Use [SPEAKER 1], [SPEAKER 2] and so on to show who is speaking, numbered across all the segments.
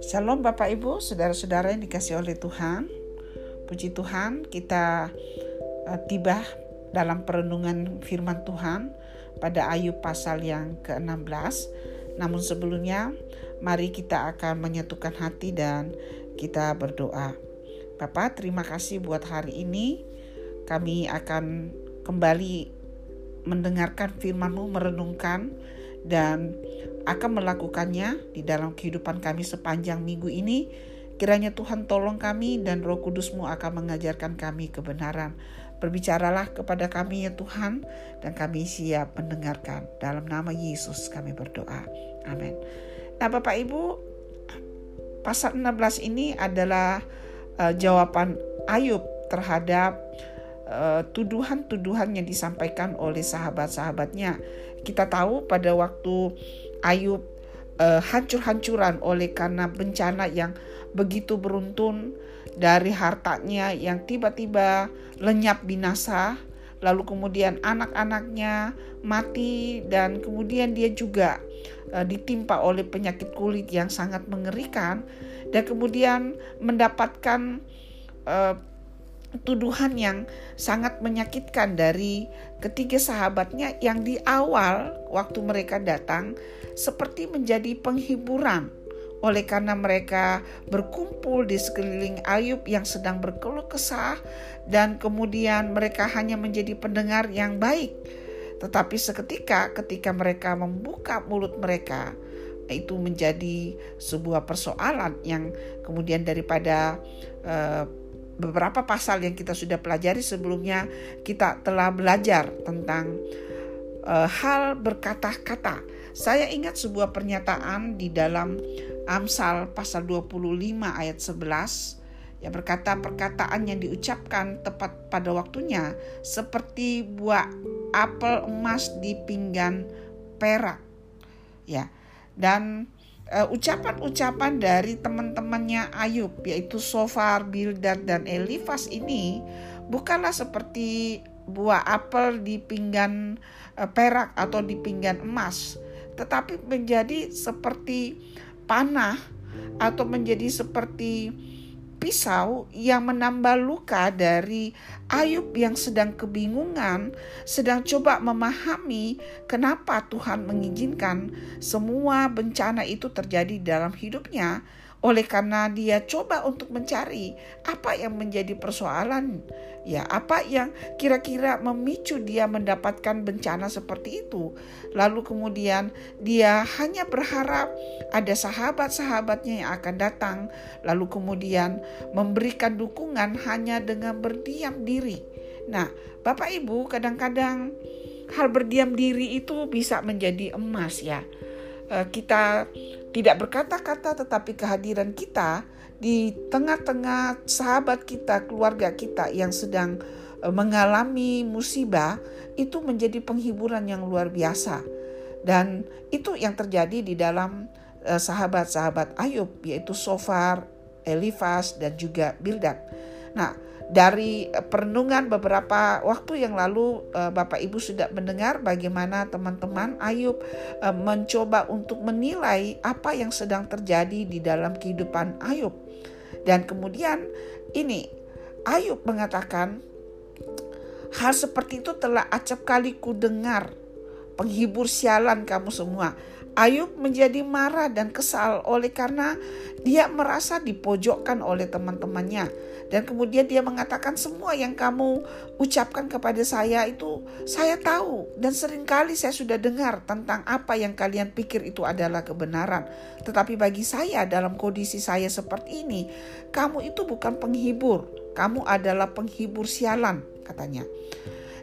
[SPEAKER 1] Shalom Bapak Ibu, saudara-saudara yang dikasih oleh Tuhan. Puji Tuhan, kita uh, tiba dalam perenungan firman Tuhan pada Ayub pasal yang ke-16. Namun sebelumnya, mari kita akan menyatukan hati dan kita berdoa. Bapak, terima kasih buat hari ini. Kami akan kembali mendengarkan firman-Mu, merenungkan dan akan melakukannya di dalam kehidupan kami sepanjang minggu ini. Kiranya Tuhan tolong kami dan roh kudusmu akan mengajarkan kami kebenaran. Berbicaralah kepada kami ya Tuhan dan kami siap mendengarkan. Dalam nama Yesus kami berdoa. Amin. Nah Bapak Ibu, pasal 16 ini adalah uh, jawaban Ayub terhadap tuduhan-tuduhan yang disampaikan oleh sahabat-sahabatnya. Kita tahu pada waktu Ayub uh, hancur-hancuran oleh karena bencana yang begitu beruntun dari hartanya yang tiba-tiba lenyap binasa, lalu kemudian anak-anaknya mati dan kemudian dia juga uh, ditimpa oleh penyakit kulit yang sangat mengerikan dan kemudian mendapatkan uh, tuduhan yang sangat menyakitkan dari ketiga sahabatnya yang di awal waktu mereka datang seperti menjadi penghiburan oleh karena mereka berkumpul di sekeliling Ayub yang sedang berkeluh kesah dan kemudian mereka hanya menjadi pendengar yang baik. Tetapi seketika ketika mereka membuka mulut mereka itu menjadi sebuah persoalan yang kemudian daripada uh, beberapa pasal yang kita sudah pelajari sebelumnya kita telah belajar tentang uh, hal berkata-kata. Saya ingat sebuah pernyataan di dalam Amsal pasal 25 ayat 11 yang berkata perkataan yang diucapkan tepat pada waktunya seperti buah apel emas di pinggan perak. Ya. Dan uh, ucapan-ucapan dari teman-temannya Ayub yaitu Sofar, Bildad dan Elifas ini bukanlah seperti buah apel di pinggan uh, perak atau di pinggan emas, tetapi menjadi seperti panah atau menjadi seperti pisau yang menambah luka dari Ayub yang sedang kebingungan, sedang coba memahami kenapa Tuhan mengizinkan semua bencana itu terjadi dalam hidupnya. Oleh karena dia coba untuk mencari apa yang menjadi persoalan, ya, apa yang kira-kira memicu dia mendapatkan bencana seperti itu. Lalu kemudian dia hanya berharap ada sahabat-sahabatnya yang akan datang, lalu kemudian memberikan dukungan hanya dengan berdiam diri. Nah, Bapak Ibu, kadang-kadang hal berdiam diri itu bisa menjadi emas ya. Eh, kita tidak berkata-kata tetapi kehadiran kita di tengah-tengah sahabat kita, keluarga kita yang sedang eh, mengalami musibah itu menjadi penghiburan yang luar biasa. Dan itu yang terjadi di dalam eh, sahabat-sahabat Ayub yaitu Sofar, Elifas dan juga Bildad. Nah, dari eh, perenungan beberapa waktu yang lalu eh, Bapak Ibu sudah mendengar bagaimana teman-teman Ayub eh, mencoba untuk menilai apa yang sedang terjadi di dalam kehidupan Ayub. Dan kemudian ini Ayub mengatakan hal seperti itu telah acap kali ku dengar penghibur sialan kamu semua Ayub menjadi marah dan kesal oleh karena dia merasa dipojokkan oleh teman-temannya. Dan kemudian dia mengatakan semua yang kamu ucapkan kepada saya itu saya tahu. Dan sering kali saya sudah dengar tentang apa yang kalian pikir itu adalah kebenaran. Tetapi bagi saya dalam kondisi saya seperti ini, kamu itu bukan penghibur. Kamu adalah penghibur sialan katanya.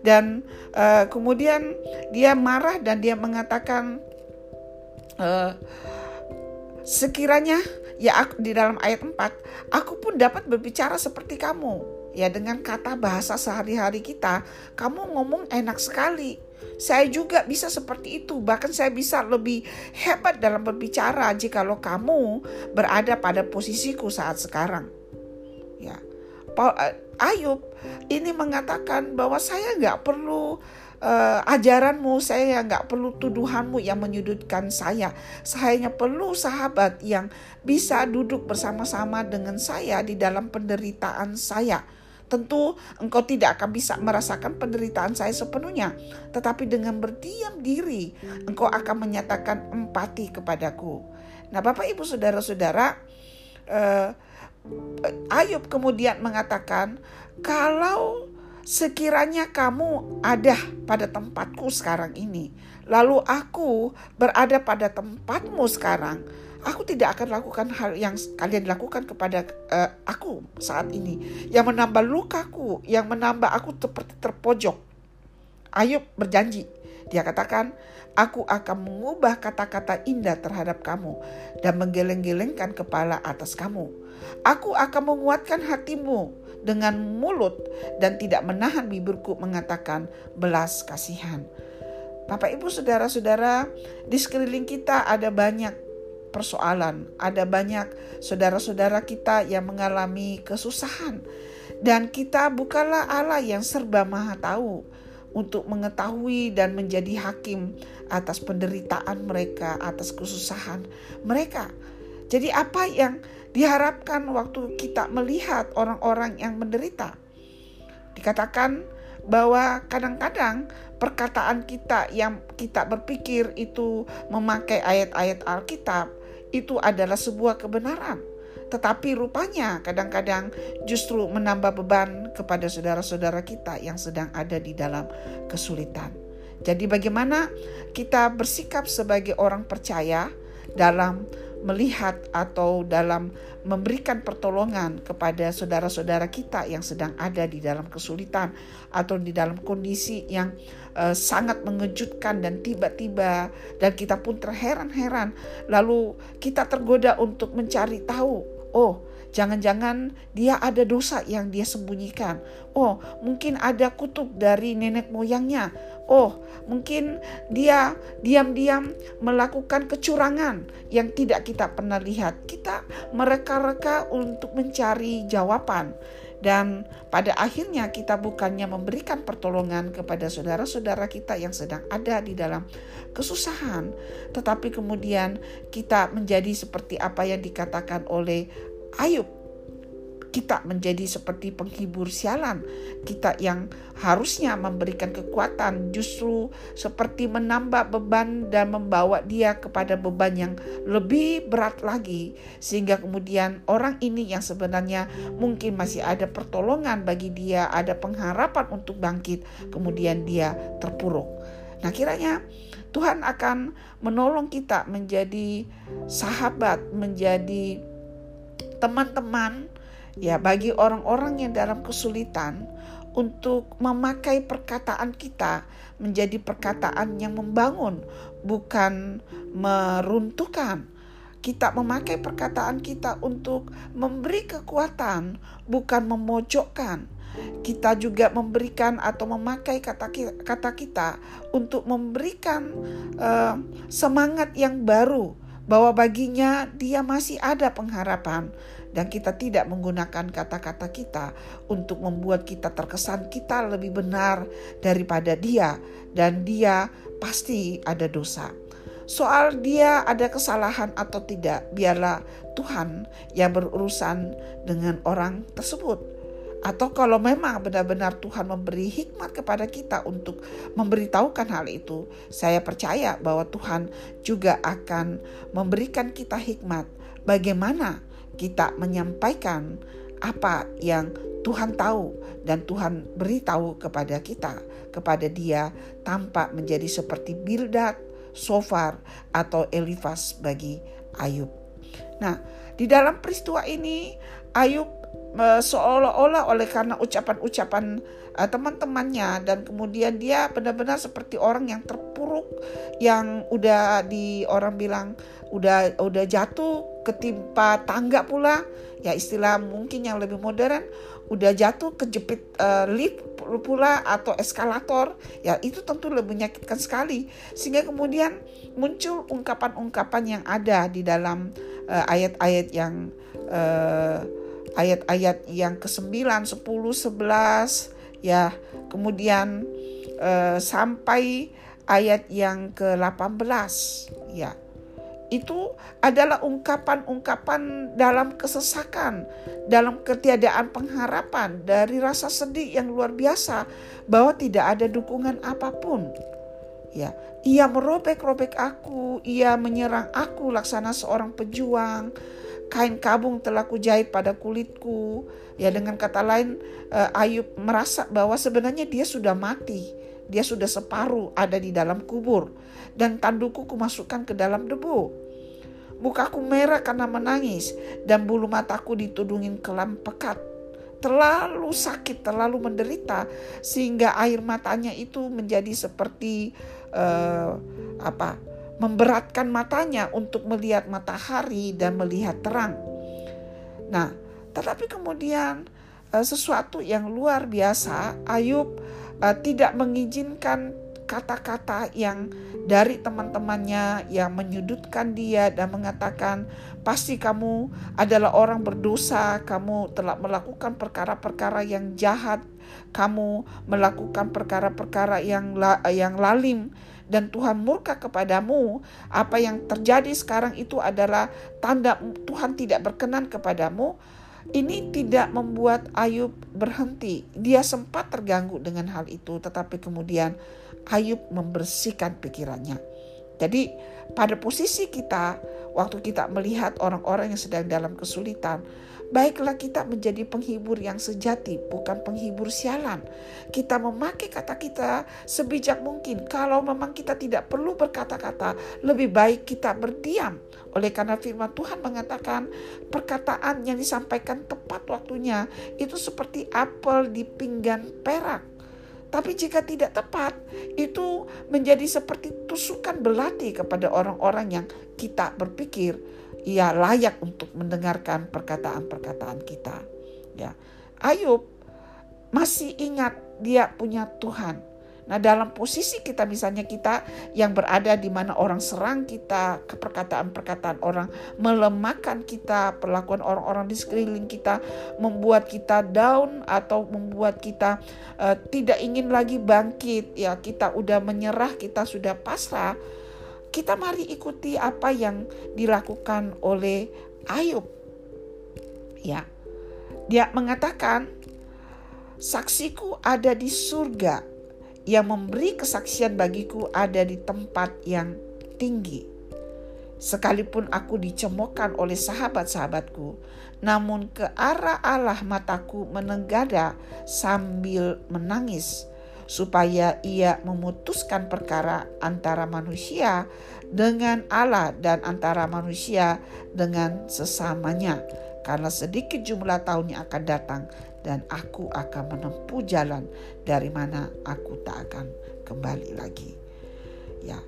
[SPEAKER 1] Dan uh, kemudian dia marah dan dia mengatakan uh, sekiranya ya aku, di dalam ayat 4 aku pun dapat berbicara seperti kamu. Ya dengan kata bahasa sehari-hari kita kamu ngomong enak sekali. Saya juga bisa seperti itu. Bahkan saya bisa lebih hebat dalam berbicara jikalau kamu berada pada posisiku saat sekarang. Ya. Paul, uh, Ayub ini mengatakan bahwa saya nggak perlu uh, ajaranmu, saya nggak perlu tuduhanmu yang menyudutkan saya. Saya hanya perlu sahabat yang bisa duduk bersama-sama dengan saya di dalam penderitaan saya. Tentu engkau tidak akan bisa merasakan penderitaan saya sepenuhnya, tetapi dengan berdiam diri, engkau akan menyatakan empati kepadaku. Nah, Bapak, Ibu, saudara-saudara, uh, Ayub kemudian mengatakan, "Kalau sekiranya kamu ada pada tempatku sekarang ini, lalu aku berada pada tempatmu sekarang, aku tidak akan lakukan hal yang kalian lakukan kepada uh, aku saat ini, yang menambah lukaku, yang menambah aku seperti terpojok." Ayub berjanji, dia katakan, Aku akan mengubah kata-kata indah terhadap kamu dan menggeleng-gelengkan kepala atas kamu. Aku akan menguatkan hatimu dengan mulut dan tidak menahan bibirku mengatakan belas kasihan. Bapak Ibu saudara-saudara, di sekeliling kita ada banyak persoalan, ada banyak saudara-saudara kita yang mengalami kesusahan. Dan kita bukanlah Allah yang serba maha tahu untuk mengetahui dan menjadi hakim atas penderitaan mereka, atas kesusahan mereka. Jadi apa yang diharapkan waktu kita melihat orang-orang yang menderita? Dikatakan bahwa kadang-kadang perkataan kita yang kita berpikir itu memakai ayat-ayat Alkitab itu adalah sebuah kebenaran. Tetapi rupanya kadang-kadang justru menambah beban kepada saudara-saudara kita yang sedang ada di dalam kesulitan. Jadi bagaimana kita bersikap sebagai orang percaya dalam melihat atau dalam memberikan pertolongan kepada saudara-saudara kita yang sedang ada di dalam kesulitan atau di dalam kondisi yang uh, sangat mengejutkan dan tiba-tiba dan kita pun terheran-heran. Lalu kita tergoda untuk mencari tahu Oh, jangan-jangan dia ada dosa yang dia sembunyikan. Oh, mungkin ada kutub dari nenek moyangnya. Oh, mungkin dia diam-diam melakukan kecurangan yang tidak kita pernah lihat. Kita mereka-reka untuk mencari jawaban. Dan pada akhirnya kita bukannya memberikan pertolongan kepada saudara-saudara kita yang sedang ada di dalam kesusahan, tetapi kemudian kita menjadi seperti apa yang dikatakan oleh Ayub kita menjadi seperti penghibur sialan. Kita yang harusnya memberikan kekuatan justru seperti menambah beban dan membawa dia kepada beban yang lebih berat lagi. Sehingga kemudian orang ini yang sebenarnya mungkin masih ada pertolongan bagi dia, ada pengharapan untuk bangkit, kemudian dia terpuruk. Nah kiranya Tuhan akan menolong kita menjadi sahabat, menjadi teman-teman ya bagi orang-orang yang dalam kesulitan untuk memakai perkataan kita menjadi perkataan yang membangun bukan meruntuhkan kita memakai perkataan kita untuk memberi kekuatan, bukan memojokkan. Kita juga memberikan atau memakai kata kata kita untuk memberikan uh, semangat yang baru bahwa baginya dia masih ada pengharapan dan kita tidak menggunakan kata-kata kita untuk membuat kita terkesan kita lebih benar daripada dia dan dia pasti ada dosa. Soal dia ada kesalahan atau tidak, biarlah Tuhan yang berurusan dengan orang tersebut. Atau kalau memang benar-benar Tuhan memberi hikmat kepada kita untuk memberitahukan hal itu, saya percaya bahwa Tuhan juga akan memberikan kita hikmat bagaimana kita menyampaikan apa yang Tuhan tahu dan Tuhan beritahu kepada kita, kepada dia tanpa menjadi seperti Bildad, Sofar atau Elifas bagi Ayub. Nah, di dalam peristiwa ini Ayub seolah-olah oleh karena ucapan-ucapan uh, teman-temannya. Dan kemudian dia benar-benar seperti orang yang terpuruk yang udah di orang bilang udah udah jatuh ketimpa tangga pula. Ya istilah mungkin yang lebih modern udah jatuh kejepit uh, lift pula atau eskalator. Ya itu tentu lebih menyakitkan sekali. Sehingga kemudian muncul ungkapan-ungkapan yang ada di dalam uh, ayat-ayat yang uh, ayat-ayat yang ke-9, 10, 11 Ya, kemudian uh, sampai ayat yang ke-18 ya itu adalah ungkapan-ungkapan dalam kesesakan, dalam ketiadaan pengharapan, dari rasa sedih yang luar biasa bahwa tidak ada dukungan apa pun. Ya, ia merobek-robek aku, ia menyerang aku laksana seorang pejuang. Kain kabung telah kujahit pada kulitku. Ya, dengan kata lain, eh, Ayub merasa bahwa sebenarnya dia sudah mati. Dia sudah separuh ada di dalam kubur dan tanduku kumasukkan ke dalam debu. Mukaku merah karena menangis dan bulu mataku ditudungin kelam pekat. Terlalu sakit, terlalu menderita sehingga air matanya itu menjadi seperti uh, apa? Memberatkan matanya untuk melihat matahari dan melihat terang. Nah, tetapi kemudian uh, sesuatu yang luar biasa, Ayub uh, tidak mengizinkan kata-kata yang dari teman-temannya yang menyudutkan dia dan mengatakan pasti kamu adalah orang berdosa, kamu telah melakukan perkara-perkara yang jahat, kamu melakukan perkara-perkara yang yang lalim dan Tuhan murka kepadamu, apa yang terjadi sekarang itu adalah tanda Tuhan tidak berkenan kepadamu. Ini tidak membuat Ayub berhenti. Dia sempat terganggu dengan hal itu, tetapi kemudian Ayub membersihkan pikirannya. Jadi pada posisi kita waktu kita melihat orang-orang yang sedang dalam kesulitan, baiklah kita menjadi penghibur yang sejati, bukan penghibur sialan. Kita memakai kata kita sebijak mungkin. Kalau memang kita tidak perlu berkata-kata, lebih baik kita berdiam. Oleh karena firman Tuhan mengatakan perkataan yang disampaikan tepat waktunya itu seperti apel di pinggan perak tapi jika tidak tepat, itu menjadi seperti tusukan belati kepada orang-orang yang kita berpikir ia layak untuk mendengarkan perkataan-perkataan kita. Ya, Ayub masih ingat dia punya Tuhan Nah, dalam posisi kita misalnya kita yang berada di mana orang serang kita, ke perkataan-perkataan orang melemahkan kita, perlakuan orang-orang di sekeliling kita membuat kita down atau membuat kita uh, tidak ingin lagi bangkit, ya kita udah menyerah, kita sudah pasrah. Kita mari ikuti apa yang dilakukan oleh Ayub. Ya. Dia mengatakan saksiku ada di surga yang memberi kesaksian bagiku ada di tempat yang tinggi. Sekalipun aku dicemoohkan oleh sahabat-sahabatku, namun ke arah Allah mataku menenggada sambil menangis, supaya ia memutuskan perkara antara manusia dengan Allah dan antara manusia dengan sesamanya. Karena sedikit jumlah tahun yang akan datang dan aku akan menempuh jalan dari mana aku tak akan kembali lagi. Ya,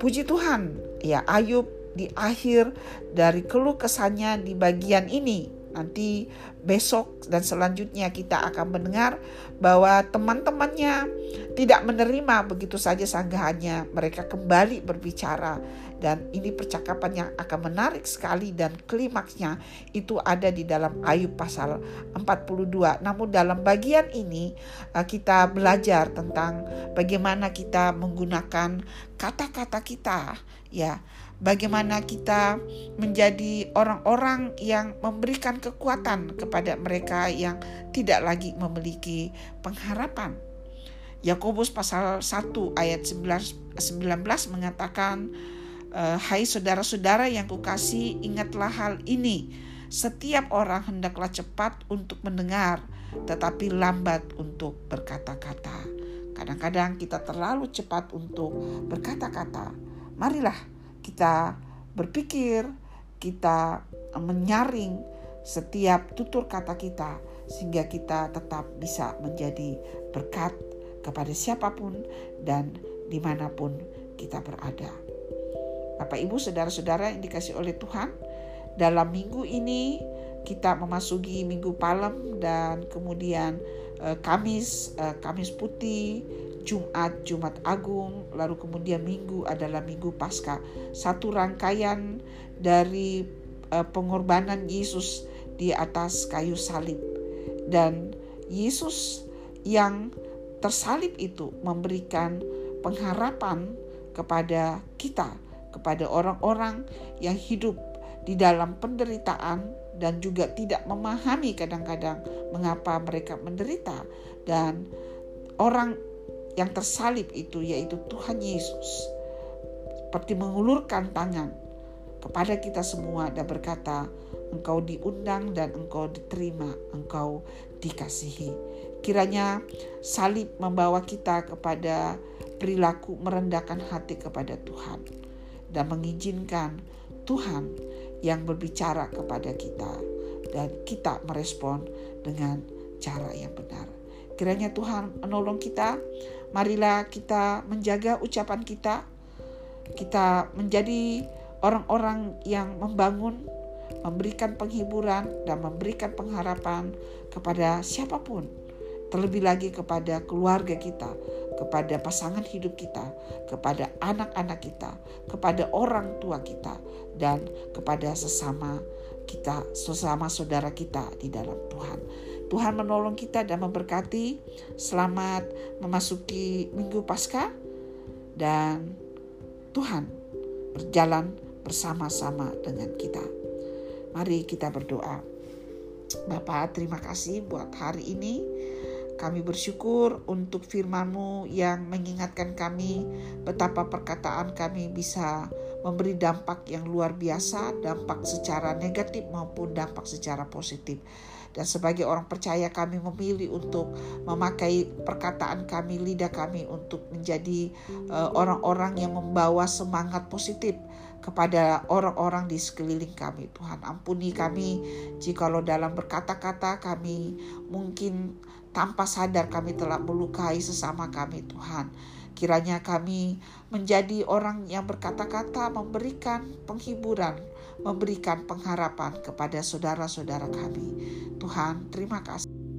[SPEAKER 1] puji Tuhan. Ya, Ayub di akhir dari keluh kesannya di bagian ini Nanti besok dan selanjutnya kita akan mendengar bahwa teman-temannya tidak menerima begitu saja sanggahannya. Mereka kembali berbicara dan ini percakapan yang akan menarik sekali dan klimaksnya itu ada di dalam Ayub pasal 42. Namun dalam bagian ini eh, kita belajar tentang bagaimana kita menggunakan kata-kata kita ya bagaimana kita menjadi orang-orang yang memberikan kekuatan kepada mereka yang tidak lagi memiliki pengharapan. Yakobus pasal 1 ayat 19, 19 mengatakan, eh, Hai saudara-saudara yang kukasih, ingatlah hal ini. Setiap orang hendaklah cepat untuk mendengar, tetapi lambat untuk berkata-kata. Kadang-kadang kita terlalu cepat untuk berkata-kata. Marilah kita berpikir, kita menyaring setiap tutur kata kita sehingga kita tetap bisa menjadi berkat kepada siapa pun dan di mana pun kita berada. Bapak Ibu saudara-saudara yang dikasih oleh Tuhan, dalam minggu ini kita memasuki minggu palem dan kemudian eh, Kamis, eh, Kamis putih, Jumat, Jumat Agung, lalu kemudian Minggu adalah Minggu Paskah. Satu rangkaian dari uh, pengorbanan Yesus di atas kayu salib. Dan Yesus yang tersalib itu memberikan pengharapan kepada kita, kepada orang-orang yang hidup di dalam penderitaan dan juga tidak memahami kadang-kadang mengapa mereka menderita dan orang yang tersalib itu yaitu Tuhan Yesus seperti mengulurkan tangan kepada kita semua dan berkata engkau diundang dan engkau diterima engkau dikasihi kiranya salib membawa kita kepada perilaku merendahkan hati kepada Tuhan dan mengizinkan Tuhan yang berbicara kepada kita dan kita merespon dengan cara yang benar. Kiranya Tuhan menolong kita. Marilah kita menjaga ucapan kita. Kita menjadi orang-orang yang membangun, memberikan penghiburan dan memberikan pengharapan kepada siapa pun terlebih lagi kepada keluarga kita, kepada pasangan hidup kita, kepada anak-anak kita, kepada orang tua kita, dan kepada sesama kita, sesama saudara kita di dalam Tuhan. Tuhan menolong kita dan memberkati. Selamat memasuki Minggu Paskah dan Tuhan berjalan bersama-sama dengan kita. Mari kita berdoa. Bapak, terima kasih buat hari ini. Kami bersyukur untuk firman-Mu yang mengingatkan kami betapa perkataan kami bisa memberi dampak yang luar biasa, dampak secara negatif maupun dampak secara positif. Dan sebagai orang percaya kami memilih untuk memakai perkataan kami, lidah kami untuk menjadi eh, orang-orang yang membawa semangat positif kepada orang-orang di sekeliling kami. Tuhan ampuni kami jikalau dalam berkata-kata kami mungkin tanpa sadar kami telah melukai sesama kami Tuhan. Kiranya kami menjadi orang yang berkata-kata memberikan penghiburan, memberikan pengharapan kepada saudara-saudara kami. Tuhan, terima kasih.